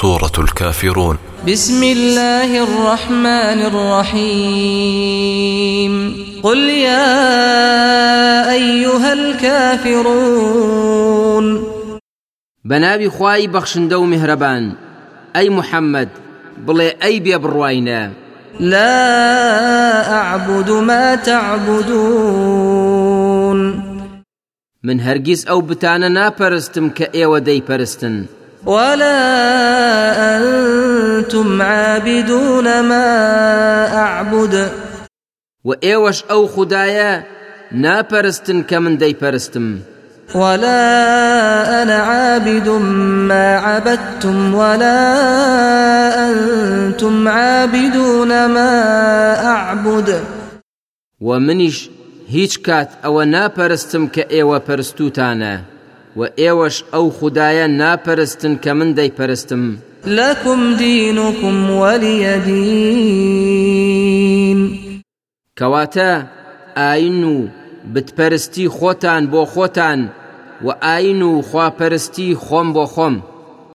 سورة الكافرون. بسم الله الرحمن الرحيم. قل يا أيها الكافرون. بنابي خواي بخشندو مهربان. أي محمد ئەی بێ بڕواینە لا أعبد ما تعبدون. من هەرگیز ئەو بتانە ناپەرستم کە ئێوە دەیپەرستن. ولا أنتم عابدون ما أعبد. وإيوش أو خدايا ناپەرستن کە من دەیپەرستم ولا أنا عابد ما عبدتم ولا أنتم عابدون ما أعبد. ومنيش هیچ کات ئەوە ناپەرستم کە ئێوە پەرستوتانە. و ئێوەش ئەو خدایە ناپەرستن کە من دەیپەرستم. لەکم دینکم وەلیەدین کەواتە ئاین و بتپەرستی خۆتان بۆ خۆتان و ئاین و خواپەرستی خۆم بۆ خۆم.